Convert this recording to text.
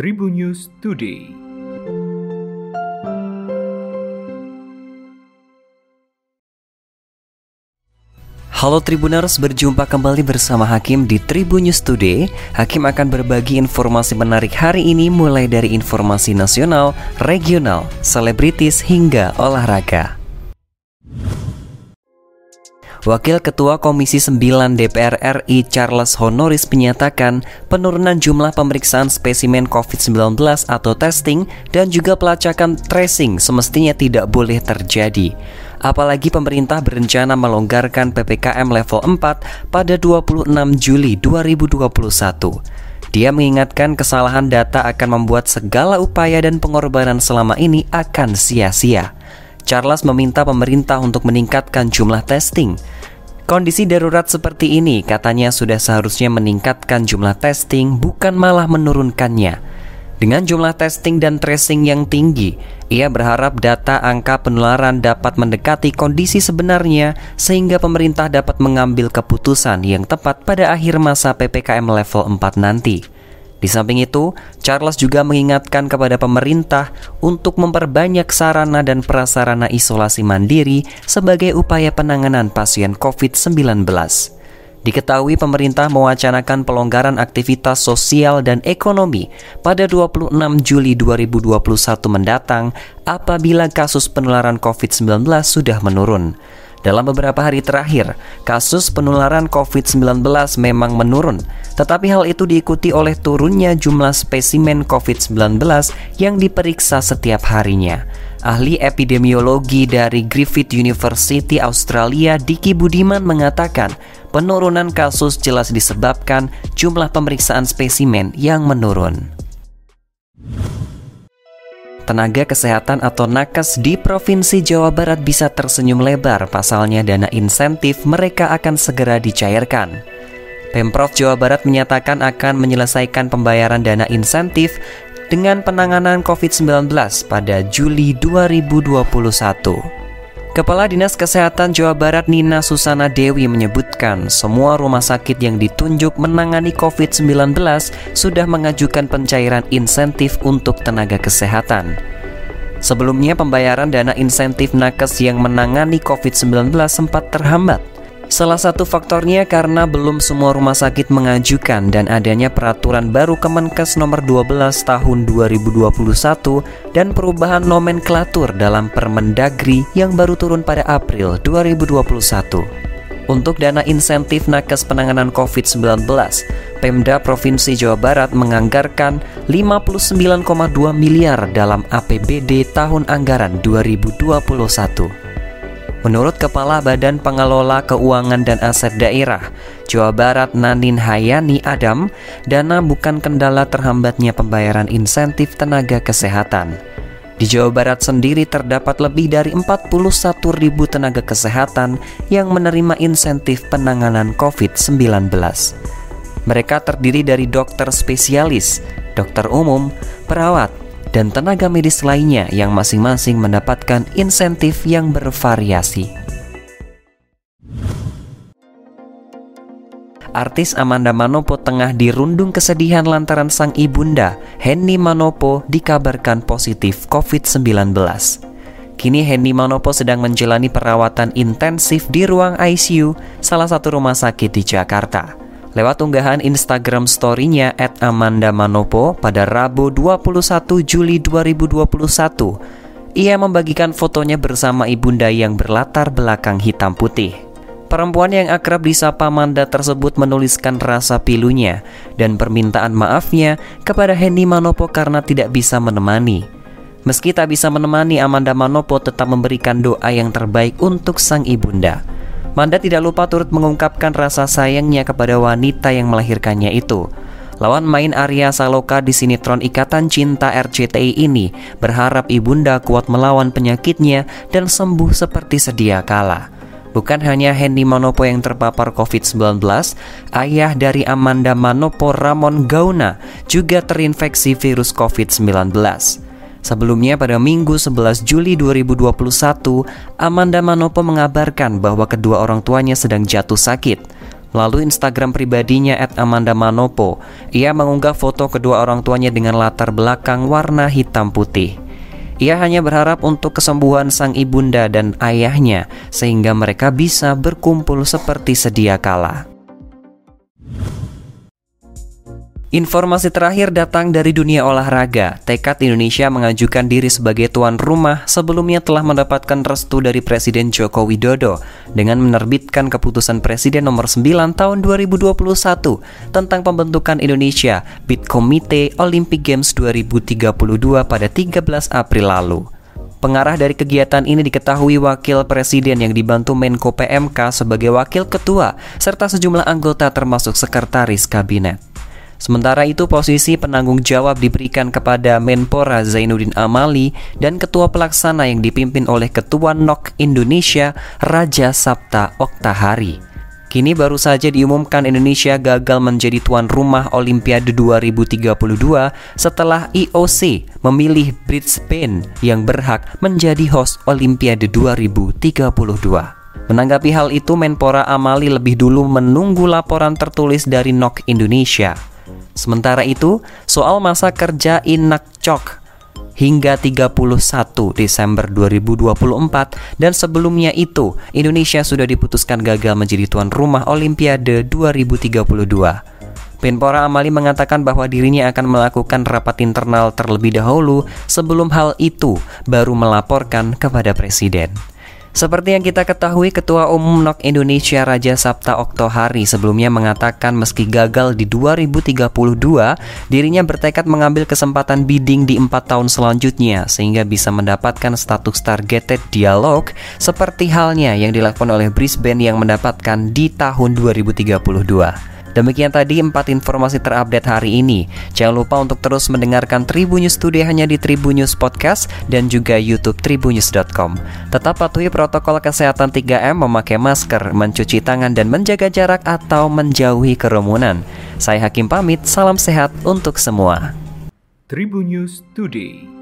Tribun News Today. Halo Tribuners, berjumpa kembali bersama Hakim di Tribun News Today. Hakim akan berbagi informasi menarik hari ini mulai dari informasi nasional, regional, selebritis hingga olahraga. Wakil Ketua Komisi 9 DPR RI Charles Honoris menyatakan penurunan jumlah pemeriksaan spesimen COVID-19 atau testing dan juga pelacakan tracing semestinya tidak boleh terjadi. Apalagi pemerintah berencana melonggarkan PPKM level 4 pada 26 Juli 2021. Dia mengingatkan kesalahan data akan membuat segala upaya dan pengorbanan selama ini akan sia-sia. Charles meminta pemerintah untuk meningkatkan jumlah testing. Kondisi darurat seperti ini katanya sudah seharusnya meningkatkan jumlah testing bukan malah menurunkannya. Dengan jumlah testing dan tracing yang tinggi, ia berharap data angka penularan dapat mendekati kondisi sebenarnya sehingga pemerintah dapat mengambil keputusan yang tepat pada akhir masa PPKM level 4 nanti. Di samping itu, Charles juga mengingatkan kepada pemerintah untuk memperbanyak sarana dan prasarana isolasi mandiri sebagai upaya penanganan pasien COVID-19. Diketahui pemerintah mewacanakan pelonggaran aktivitas sosial dan ekonomi pada 26 Juli 2021 mendatang apabila kasus penularan COVID-19 sudah menurun. Dalam beberapa hari terakhir, kasus penularan COVID-19 memang menurun, tetapi hal itu diikuti oleh turunnya jumlah spesimen COVID-19 yang diperiksa setiap harinya. Ahli epidemiologi dari Griffith University Australia, Diki Budiman mengatakan, penurunan kasus jelas disebabkan jumlah pemeriksaan spesimen yang menurun. Tenaga kesehatan atau nakes di Provinsi Jawa Barat bisa tersenyum lebar pasalnya dana insentif mereka akan segera dicairkan. Pemprov Jawa Barat menyatakan akan menyelesaikan pembayaran dana insentif dengan penanganan COVID-19 pada Juli 2021. Kepala Dinas Kesehatan Jawa Barat Nina Susana Dewi menyebutkan semua rumah sakit yang ditunjuk menangani COVID-19 sudah mengajukan pencairan insentif untuk tenaga kesehatan. Sebelumnya pembayaran dana insentif nakes yang menangani COVID-19 sempat terhambat Salah satu faktornya karena belum semua rumah sakit mengajukan dan adanya peraturan baru Kemenkes nomor 12 tahun 2021 dan perubahan nomenklatur dalam Permendagri yang baru turun pada April 2021. Untuk dana insentif nakes penanganan COVID-19, Pemda Provinsi Jawa Barat menganggarkan 59,2 miliar dalam APBD tahun anggaran 2021. Menurut Kepala Badan Pengelola Keuangan dan Aset Daerah Jawa Barat Nanin Hayani Adam, dana bukan kendala terhambatnya pembayaran insentif tenaga kesehatan. Di Jawa Barat sendiri terdapat lebih dari 41 ribu tenaga kesehatan yang menerima insentif penanganan COVID-19. Mereka terdiri dari dokter spesialis, dokter umum, perawat, dan tenaga medis lainnya yang masing-masing mendapatkan insentif yang bervariasi. Artis Amanda Manopo tengah dirundung kesedihan lantaran sang ibunda, Henny Manopo, dikabarkan positif COVID-19. Kini Henny Manopo sedang menjalani perawatan intensif di ruang ICU salah satu rumah sakit di Jakarta. Lewat unggahan Instagram story-nya at pada Rabu 21 Juli 2021, ia membagikan fotonya bersama ibunda yang berlatar belakang hitam putih. Perempuan yang akrab disapa Amanda tersebut menuliskan rasa pilunya dan permintaan maafnya kepada Henny Manopo karena tidak bisa menemani. Meski tak bisa menemani, Amanda Manopo tetap memberikan doa yang terbaik untuk sang ibunda. Manda tidak lupa turut mengungkapkan rasa sayangnya kepada wanita yang melahirkannya itu. Lawan main Arya Saloka di sinetron Ikatan Cinta RCTI ini berharap ibunda kuat melawan penyakitnya dan sembuh seperti sedia kala. Bukan hanya Hendy Manopo yang terpapar COVID-19, ayah dari Amanda Manopo Ramon Gauna juga terinfeksi virus COVID-19. Sebelumnya pada Minggu 11 Juli 2021, Amanda Manopo mengabarkan bahwa kedua orang tuanya sedang jatuh sakit. Melalui Instagram pribadinya at Amanda Manopo, ia mengunggah foto kedua orang tuanya dengan latar belakang warna hitam putih. Ia hanya berharap untuk kesembuhan sang ibunda dan ayahnya sehingga mereka bisa berkumpul seperti sedia kala. Informasi terakhir datang dari dunia olahraga. Tekad Indonesia mengajukan diri sebagai tuan rumah sebelumnya telah mendapatkan restu dari Presiden Joko Widodo dengan menerbitkan keputusan Presiden nomor 9 tahun 2021 tentang pembentukan Indonesia Bid Komite Olympic Games 2032 pada 13 April lalu. Pengarah dari kegiatan ini diketahui Wakil Presiden yang dibantu Menko PMK sebagai Wakil Ketua serta sejumlah anggota termasuk Sekretaris Kabinet. Sementara itu posisi penanggung jawab diberikan kepada Menpora Zainuddin Amali dan ketua pelaksana yang dipimpin oleh Ketua NOK Indonesia Raja Sabta Oktahari. Kini baru saja diumumkan Indonesia gagal menjadi tuan rumah Olimpiade 2032 setelah IOC memilih Brisbane yang berhak menjadi host Olimpiade 2032. Menanggapi hal itu, Menpora Amali lebih dulu menunggu laporan tertulis dari NOK Indonesia. Sementara itu, soal masa kerja Inakcok hingga 31 Desember 2024 dan sebelumnya itu Indonesia sudah diputuskan gagal menjadi tuan rumah Olimpiade 2032. Menpora Amali mengatakan bahwa dirinya akan melakukan rapat internal terlebih dahulu sebelum hal itu baru melaporkan kepada presiden. Seperti yang kita ketahui, Ketua Umum NOK Indonesia Raja Sabta Oktohari sebelumnya mengatakan meski gagal di 2032, dirinya bertekad mengambil kesempatan bidding di empat tahun selanjutnya sehingga bisa mendapatkan status targeted dialog seperti halnya yang dilakukan oleh Brisbane yang mendapatkan di tahun 2032. Demikian tadi empat informasi terupdate hari ini. Jangan lupa untuk terus mendengarkan Tribunnews Today hanya di Tribunnews Podcast dan juga YouTube tribunnews.com. Tetap patuhi protokol kesehatan 3M, memakai masker, mencuci tangan dan menjaga jarak atau menjauhi kerumunan. Saya Hakim pamit, salam sehat untuk semua. Tribunnews Today.